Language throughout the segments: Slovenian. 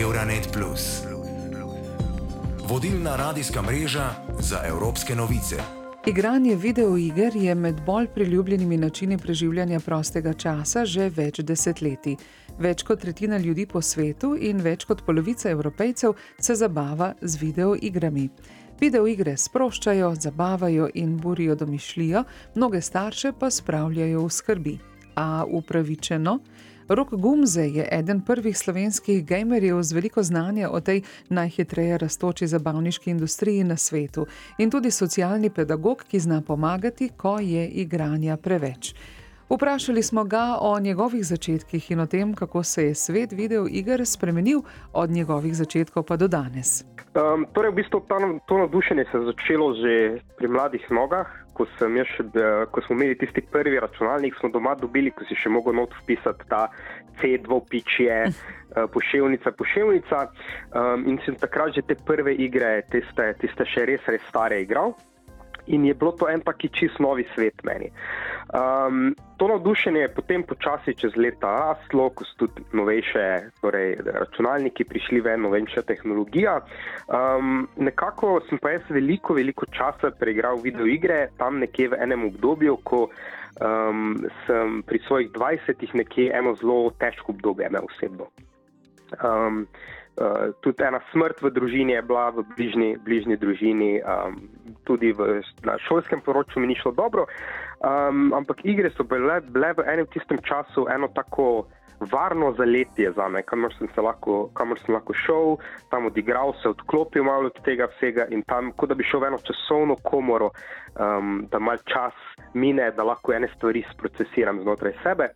Euronet. Vodilna radijska mreža za evropske novice. Igranje videoiger je med bolj priljubljenimi načini preživljanja prostega časa že več desetletij. Več kot tretjina ljudi po svetu in več kot polovica evropejcev se zabava z videoigrami. Videoigre sproščajo, zabavajo in burijo domišljijo, mnoge starše pa spravljajo v skrbi. A upravičeno? Rok Gumze je eden prvih slovenskih gamerjev z veliko znanja o tej najhitreje raztoči zabavniški industriji na svetu in tudi socialni pedagog, ki zna pomagati, ko je igranja preveč. Vprašali smo ga o njegovih začetkih in o tem, kako se je svet videoiger spremenil od njegovih začetkov pa do danes. Um, torej, v bistvu ta, to navdušenje se je začelo že pri mladih nogah. Ko, še, ko smo imeli tisti prvi računalnik, smo doma dobili, ko si še mogel not vpisati ta C2 pičje, uh, poševnica, poševnica. Um, in sem takrat že te prve igre, tiste, tiste še res, res stare igral in je bilo to en taki čist novi svet meni. Um, to navdušenje je potem počasi čez leta raslo, ko so tudi novejše torej, računalniki prišli ven, novejša tehnologija. Um, nekako sem pa jaz veliko, veliko časa preigral videoigre, tam nekje v enem obdobju, ko um, sem pri svojih 20-ih nekje eno zelo težko obdobje imel osebno. Um, uh, tudi ena smrt v družini je bila v bližnji, bližnji družini, um, tudi v, na šolskem poročju mi ni šlo dobro. Um, ampak igre so bile, bile v enem tistem času eno tako varno zaletje za me, kamor sem, lahko, kamor sem lahko šel, tam odigral se, odklopil malo od tega vsega in tam, kot da bi šel v eno časovno komoro, um, da mal čas mine, da lahko ene stvari sprocesiram znotraj sebe.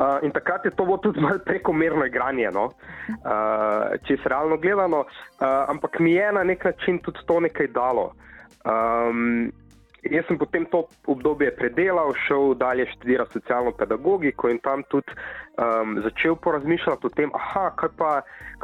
Uh, in takrat je to bilo tudi malo prekomerno igranje, no? uh, če se realno gledano, uh, ampak mi je na nek način tudi to nekaj dalo. Um, Jaz sem potem to obdobje predelal, šel dalje študirati socialno pedagogiko in tam tudi um, začel porazmišljati o tem, aha, kaj pa,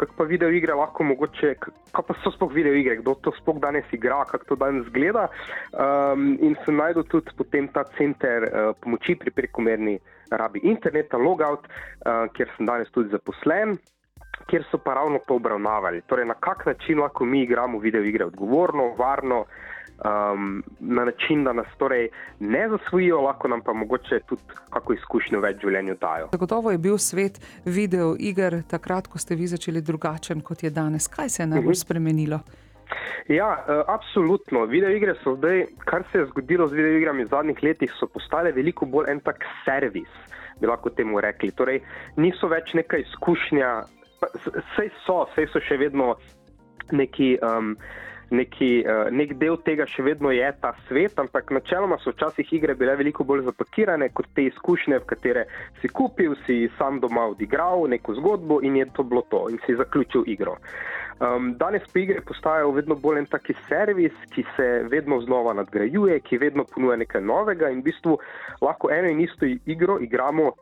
kaj pa video igre lahko mogoče, kaj pa so sploh video igre, kdo to sploh danes igra, kako to danes zgleda. Um, in sem najdel tudi potem ta center uh, pomoči pri prekomerni rabi interneta, logout, uh, kjer sem danes tudi zaposlen. Ker so pa ravno to obravnavali, torej na kak način lahko mi igramo video igre odgovorno, varno, um, na način, da nas torej ne zasvojijo, lahko nam pa mogoče tudi kako izkušnjo več življenju dajo. Zagotovo je bil svet video iger takrat, ko ste vi začeli drugačen kot je danes. Kaj se je najbolj uh mhm. -huh. spremenilo? Ja, uh, absolutno. Video igre so zdaj, kar se je zgodilo z video igrami v zadnjih letih, so postale veliko bolj en tak servis, bi lahko temu rekli. Torej, niso več neka izkušnja, vse so, vse so še vedno neki. Um, neki, uh, nek del tega še vedno je ta svet, ampak načeloma so včasih igre bile veliko bolj zapakirane kot te izkušnje, v katere si kupil, si sam doma odigral neko zgodbo in je to bilo to in si zaključil igro. Um, danes pa igre postajajo vedno bolj en taki servis, ki se vedno znova nadgrajuje, ki vedno ponuja nekaj novega in v bistvu lahko eno in isto igro igramo.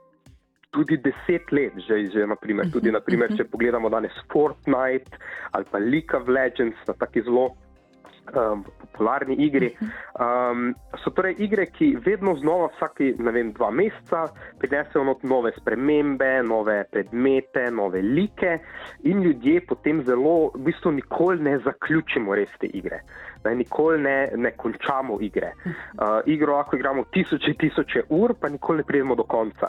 Tudi deset let, že, že naprimer, tudi naprimer, če pogledamo danes Fortnite ali pa League of Legends, na taki zelo um, popularni igri. Um, so torej igre, ki vedno znova, vsake vem, dva meseca, prinesejo nove spremembe, nove predmete, nove like, in ljudje potem zelo, v bistvu, nikoli ne zaključimo res te igre. Ne, nikoli ne, ne končamo igre. Uh, igro lahko igramo tisoče, tisoče ur, pa nikoli ne pridemo do konca.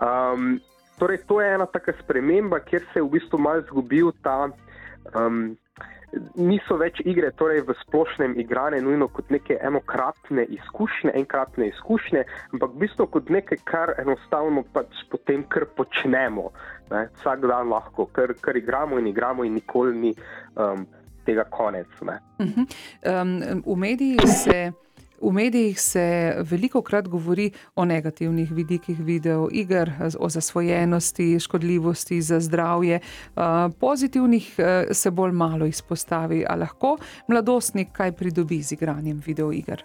Um, torej, to je ena taka sprememba, kjer se je v bistvu malo izgubil ta. Um, niso več igre, torej v splošnem igrane, nujno kot neke enokratne izkušnje, enkratne izkušnje, ampak v bistvu kot nekaj, kar enostavno pač potem kar počnemo, ne? vsak dan lahko, kar, kar igramo in igramo in nikoli ni um, tega konec. Uh -huh. um, v medijih se. V medijih se veliko krat govori o negativnih vidikih videoiger, o zasvojenosti, škodljivosti za zdravje. Pozitivnih se bolj malo izpostavi. A lahko mladostnik kaj pridobi z igranjem videoiger?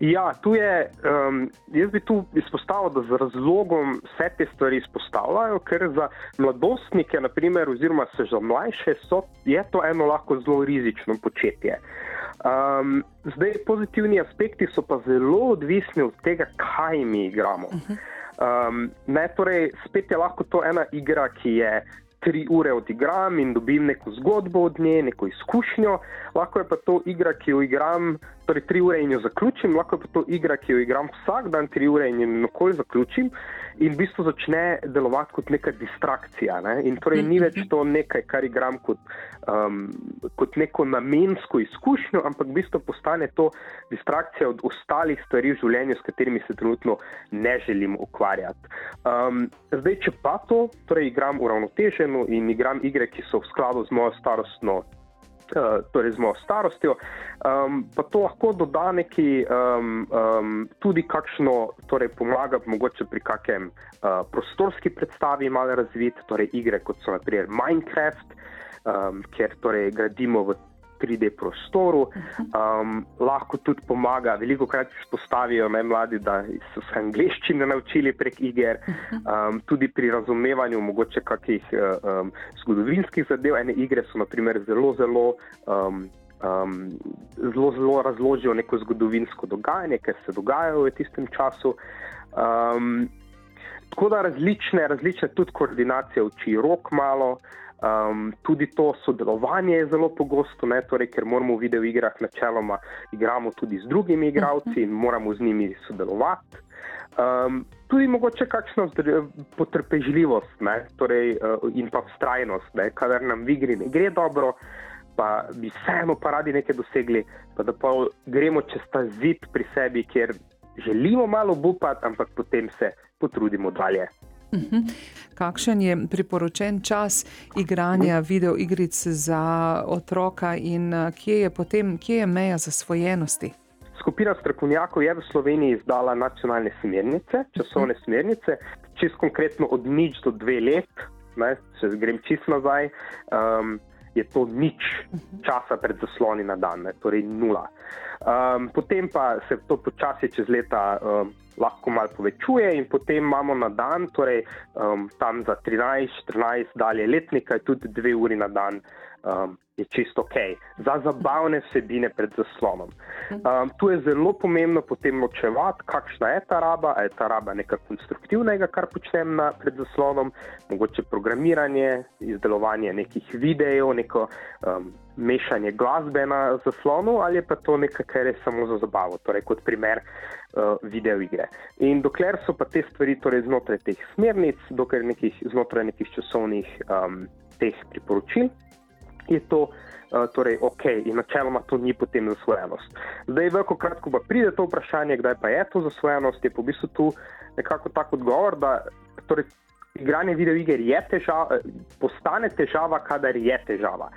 Ja, tu je, um, jaz bi tu izpostavil, da z razlogom vse te stvari izpostavljajo, ker za mladostnike, naprimer, oziroma za mlajše, so, je to eno lahko zelo rizično početje. Um, zdaj, pozitivni aspekti so pa zelo odvisni od tega, kaj mi igramo. Um, ne, torej, spet je lahko to ena igra, ki je tri ure odigram in dobim neko zgodbo od nje, neko izkušnjo, lahko je pa to igra, ki jo igram, torej tri ure in jo zaključim, lahko je pa to igra, ki jo igram vsak dan tri ure in jo nikoli zaključim in v bistvu začne delovati kot neka distrakcija. Ne? In torej ni več to nekaj, kar igram kot, um, kot neko namensko izkušnjo, ampak v bistvu postane to distrakcija od ostalih stvari v življenju, s katerimi se trenutno ne želim ukvarjati. Um, zdaj, če pa to, torej igram uravnoteženo in igram igre, ki so v skladu z mojo starostno Eh, torej z mojo starostjo, um, pa to lahko doda neki um, um, tudi kakšno, torej pomaga mogoče pri kakem uh, prostorski predstavi malo razvit, torej igre kot so naprimer Minecraft, um, kjer torej gradimo v 3D prostoru. Um, lahko tudi pomaga, veliko krat izpostavijo ne, mladi, da so se angliščine naučili prek iger, um, tudi pri razumevanju mogoče kakih um, zgodovinskih zadev. Ene igre so naprimer zelo, zelo. Um, Um, zelo, zelo razložijo neko zgodovinsko dogajanje, kar se dogaja v tistem času. Um, tako da različne, različne tudi koordinacije uči rok malo, Um, tudi to sodelovanje je zelo pogosto, ne, torej, ker moramo v videoigrah načeloma igrati tudi z drugimi igravci in moramo z njimi sodelovati. Um, tudi mogoče kakšno potrpežljivost ne, torej, uh, in pa vztrajnost, kadar nam v igri ne gre dobro, pa bi vseeno pa radi nekaj dosegli, pa da pa gremo čez ta zid pri sebi, kjer želimo malo upati, ampak potem se potrudimo dalje. Mhm. Kakšen je priporočen čas igranja videoigric za otroka in eh, kje je, potem, kje je meja zasvojenosti? Skupina strokovnjakov je v Sloveniji izdala nacionalne smernice, časovne smernice, čisto konkretno od nič do dve let, ne, če grem čisto nazaj, um, je to nič časa pred zasloni na dan, ne, torej nula. Um, potem pa se to počasi čez leta um, lahko malo povečuje, in potem imamo na dan, torej um, tam za 13-14 dalje letnika, tudi dve uri na dan. Um, je čisto ok, za zabavne vsebine pred zaslonom. Um, tu je zelo pomembno potem ločevati, kakšna je ta raba, ali je ta raba nekaj konstruktivnega, kar počnem na, pred zaslonom, mogoče programiranje, izdelovanje nekih videov, neko um, mešanje glasbe na zaslonu, ali pa to nekaj, kar je samo za zabavo, torej kot primer uh, videoigre. In dokler so pa te stvari torej znotraj teh smernic, dokler nekih, znotraj nekih časovnih um, teh priporočil, je to. Uh, torej, ok, in načeloma to ni potem zasvojenost. Zdaj, veliko krat, ko pa pride to vprašanje, kdaj pa je to zasvojenost, je po bistvu tu nekako tak odgovor, da torej, igranje videoiger je težava, postane težava, kadar je težava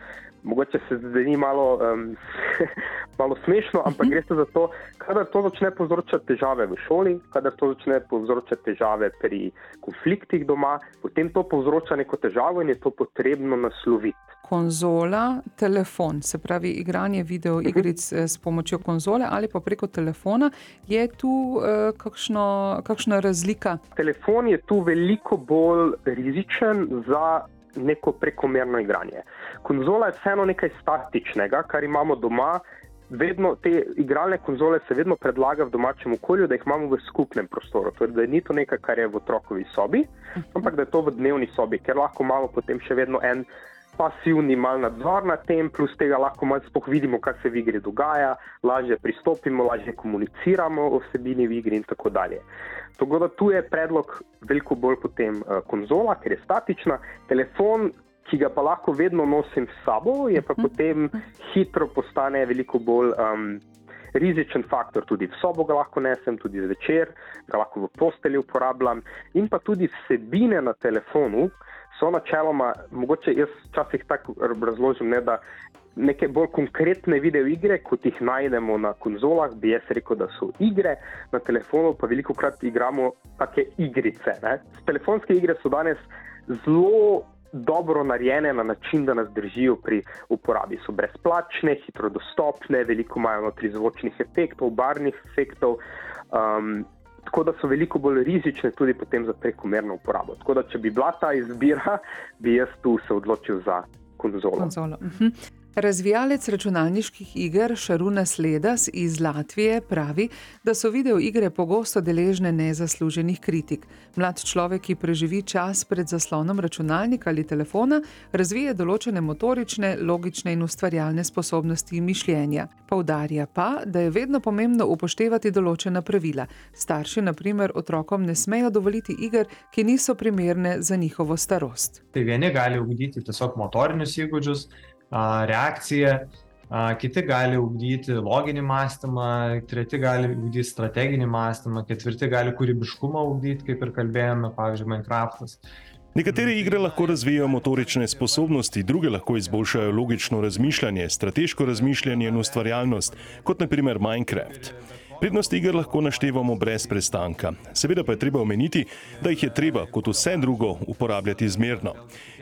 mogoče se zdaj malo, um, malo smešno, ampak uh mhm. -huh. gre za to, kadar to začne povzročati težave v šoli, kadar to začne povzročati težave pri konfliktih doma, potem to povzroča neko težavo in je to potrebno nasloviti. Konzola, telefon, se pravi igranje videoigric uh mhm. -huh. s pomočjo konzole ali pa preko telefona, je tu uh, kakšno, kakšna razlika? Telefon je tu veliko bolj rizičen za neko prekomerno igranje. Konzola je vseeno nekaj statičnega, kar imamo doma. Vedno te igralne konzole se vedno predlaga v domačem okolju, da jih imamo v skupnem prostoru. Torej, da ni to nekaj, kar je v otrokovi sobi, ampak da je to v dnevni sobi, ker lahko imamo potem še vedno en pasivni mal nadzor nad tem, plus tega lahko malo spoh vidimo, kaj se v igri dogaja, lažje pristopimo, lažje komuniciramo o vsebini v igri in tako dalje. Tako da tu je predlog veliko bolj potem uh, konzola, ker je statična, telefon, ki ga pa lahko vedno nosim s sabo, je pa mhm. potem hitro postane veliko bolj. Um, Rizičen faktor, tudi v sobo ga lahko nesem, tudi zvečer, ga lahko v postelji uporabljam, in pa tudi vsebine na telefonu so načeloma, mogoče jaz včasih tako razložim, ne, da neke bolj konkretne videoigre, kot jih najdemo na konzolah, bi jaz rekel, da so igre, na telefonu pa veliko krat igramo take igrice. Ne. Telefonske igre so danes zelo dobro narejene na način, da nas držijo pri uporabi. So brezplačne, hitro dostopne, veliko imajo notri zvočnih efektov, barvnih efektov. Um, Tako da so veliko bolj rizične tudi za prekomerno uporabo. Tako da, če bi bila ta izbira, bi jaz tu se odločil za konzolo. konzolo. Uh -huh. Razvijalec računalniških iger Šaruna Sledas iz Latvije pravi, da so videoigre pogosto deležne nezasluženih kritik. Mlad človek, ki preživi čas pred zaslonom računalnika ali telefona, razvije določene motorične, logične in ustvarjalne sposobnosti mišljenja. Poudarja pa, da je vedno pomembno upoštevati določena pravila. Starši, na primer, otrokom ne smejo dovoliti iger, ki niso primerne za njihovo starost. Tai vieni gali ugdyti tiesiog motorinius įgūdžius, a, reakciją, kiti gali ugdyti loginį mąstymą, treti gali ugdyti strateginį mąstymą, ketvirti gali kūrybiškumą ugdyti, kaip ir kalbėjome, pavyzdžiui, Minecraftas. Nekatere igre lahko razvijajo motorične sposobnosti, druge lahko izboljšajo logično razmišljanje, strateško razmišljanje in ustvarjalnost, kot naprimer Minecraft. Prednost iger lahko naštevamo brez prestanka. Seveda pa je treba omeniti, da jih je treba, kot vse drugo, uporabljati zmerno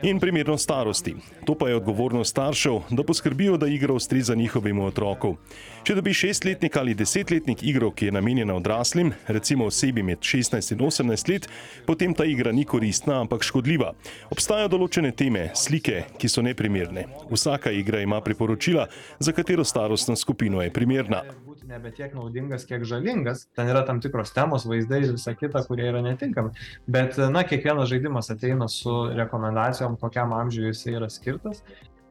in primerno starosti. To pa je odgovornost staršev, da poskrbijo, da igra ustreza njihovemu otroku. Če dobi šestletnik ali desetletnik igro, ki je namenjena odraslim, recimo osebi med 16 in 18 let, potem ta igra ni koristna, ampak škodljiva. Obstajajo določene teme, slike, ki so neprimerne. Vsaka igra ima priporočila, za katero starostno skupino je primerna. Nebe tiek naudingas, kiek žalingas. Ten yra tam tikros temos, vaizdai ir visa kita, kurie yra netinkami. Bet, na, kiekvienas žaidimas ateina su rekomendacijom, kokiam amžiui jisai yra skirtas.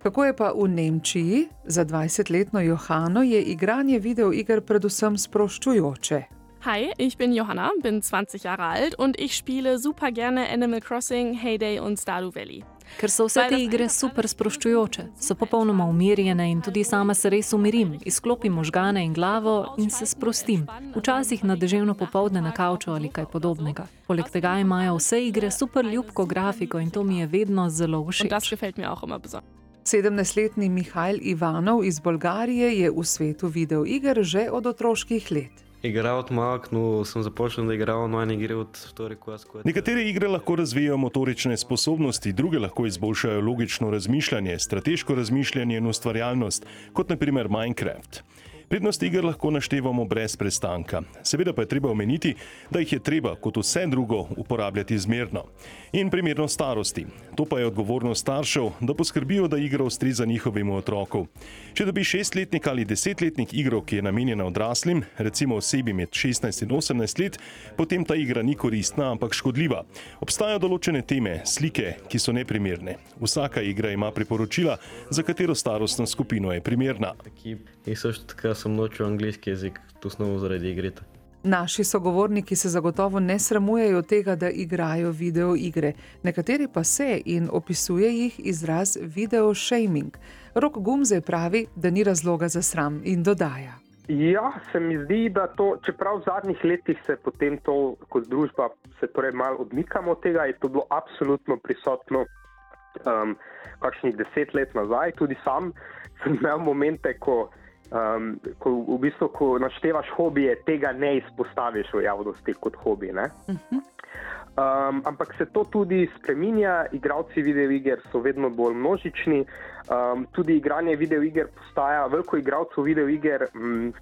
Kako je pa v Nemčiji? Za 20-letno Johano je igranje videoiger predvsem sproščujoče. Hi, ich bin Johanna, bin 20 Jahre alt und ich spiele super gerne Animal Crossing, Heyday und Stardew Valley. Ker so vse te igre super sproščujoče, so popolnoma umirjene in tudi sama se res umirim, izklopim možgane in glavo in se sprostim. Včasih na deževno popovdne na kavču ali kaj podobnega. Poleg tega imajo vse igre super ljubko grafiko in to mi je vedno zelo všeč. gefällt mir auch immer besonders. 17-letni Mihajl Ivanov iz Bolgarije je v svetu videoiger že od otroških let. Играл от малък, но съм започнал да играя онлайн игри от втори клас, което Nekatere igre lahko razvijajo motorične sposobnosti, druge lahko izboljšajo logično razmišljanje, strateško razmišljanje in ustvarjalnost, kot naprimer Minecraft. Prednost iger lahko naštevamo brez prestanka. Seveda pa je treba omeniti, da jih je treba, kot vse drugo, uporabljati zmerno in primerno starosti. To pa je odgovornost staršev, da poskrbijo, da igra ustreza njihovemu otroku. Če dobi šestletnik ali desetletnik igro, ki je namenjena odraslim, recimo osebi med 16 in 18 let, potem ta igra ni koristna, ampak škodljiva. Obstajajo določene teme, slike, ki so neprimerne. Vsaka igra ima priporočila, za katero starostno skupino je primerna. таки. И също така съм научил английски язик, основно заради игрите. Naši sogovorniki se zagotovo ne sramujejo tega, da igrajo videoigre, nekateri pa se in opisuje jih izraz video shaming. Rok Gumze pravi, da ni razloga za sram in dodaja. Ja, se mi zdi, da to, čeprav v zadnjih letih se potem to kot družba se torej malo odmikamo od tega, je to bilo absolutno prisotno um, kakšnih deset let nazaj. Tudi sam sem imel momente, ko, um, ko v bistvu, ko naštevaš hobije, tega ne izpostaviš v javnosti kot hobi. Ne? Um, ampak se to tudi spreminja, igravci videoiger so vedno bolj množični, um, tudi igranje videoiger postaja, veliko igralcev videoiger. Um,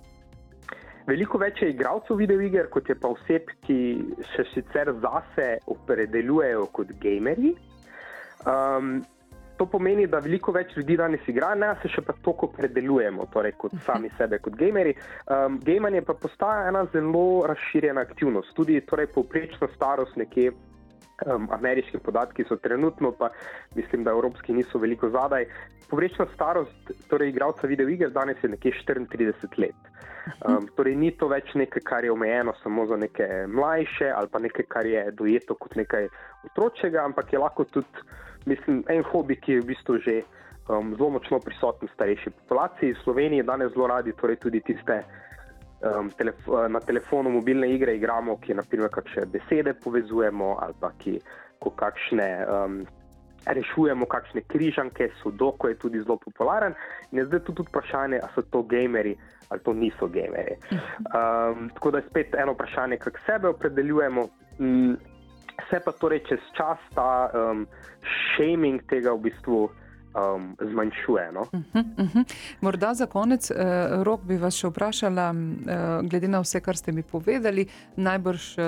Veliko več je igralcev videoiger, kot je pa oseb, ki se sicer zase opredeljujejo kot gamerji. Um, to pomeni, da veliko več ljudi danes igra, ne se še pa toliko opredeljujemo, torej kot sami sebe kot gamerji. Um, Gamanje pa postaja ena zelo razširjena aktivnost. Tudi torej, povprečna starost nekje. Um, ameriški podatki so trenutno, pa mislim, da evropski niso veliko zadaj. Povprečna starost torej, igralca videoiger danes je nekje 34 let. Um, torej, ni to več nekaj, kar je omejeno samo za neke mlajše ali pa nekaj, kar je dojeto kot nekaj otročjega, ampak je lahko tudi mislim, en hobi, ki je v bistvu že um, zelo močno prisoten v starejši populaciji. V Sloveniji danes zelo radi torej, tudi tiste um, telef na telefonu mobilne igre igramo, ki naprimer kakšne besede povezujemo ali pa ki kakšne. Um, Rešujemo kakšne križanke, sodoko je tudi zelo popularen. In je zdaj tu tudi vprašanje, ali so to gameri ali to niso gameri. Um, tako da je spet eno vprašanje, kako sebe opredeljujemo. Mm, se pa torej čez čas ta um, shaming tega v bistvu um, zmanjšuje. No? Uh -huh. Morda za konec, uh, Rok, bi vas še vprašala, uh, glede na vse, kar ste mi povedali, najbrž uh,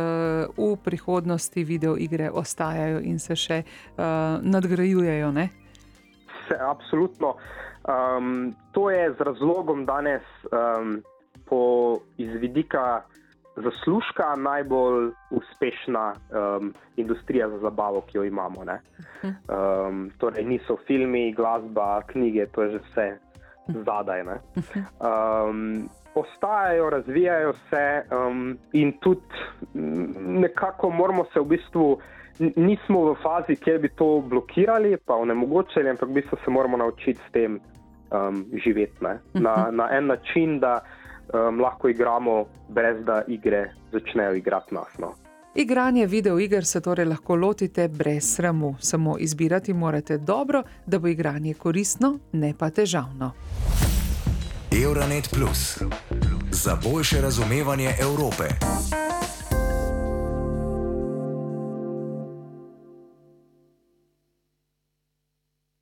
v prihodnosti videoigre ostajajo in se še uh, nadgrajujejo. Ne? se absolutno. Um, to je z razlogom danes um, po izvidika zaslužka najbolj uspešna um, industrija za zabavo, ki jo imamo. Um, torej, niso filmi, glasba, knjige, to je že vse zadaj. Um, ostajajo, razvijajo se um, in tudi nekako moramo se v bistvu. Nismo v fazi, kjer bi to blokirali, pa onemogočili, ampak v bistvu se moramo naučiti s tem um, živeti na, na en način, da um, lahko igramo, brez da igre začnejo igrati nas. No. Igranje videoiger se torej lahko lotite brez sramu, samo izbirati morate dobro, da bo igranje koristno, ne pa težavno. Euronet Plus za boljše razumevanje Evrope.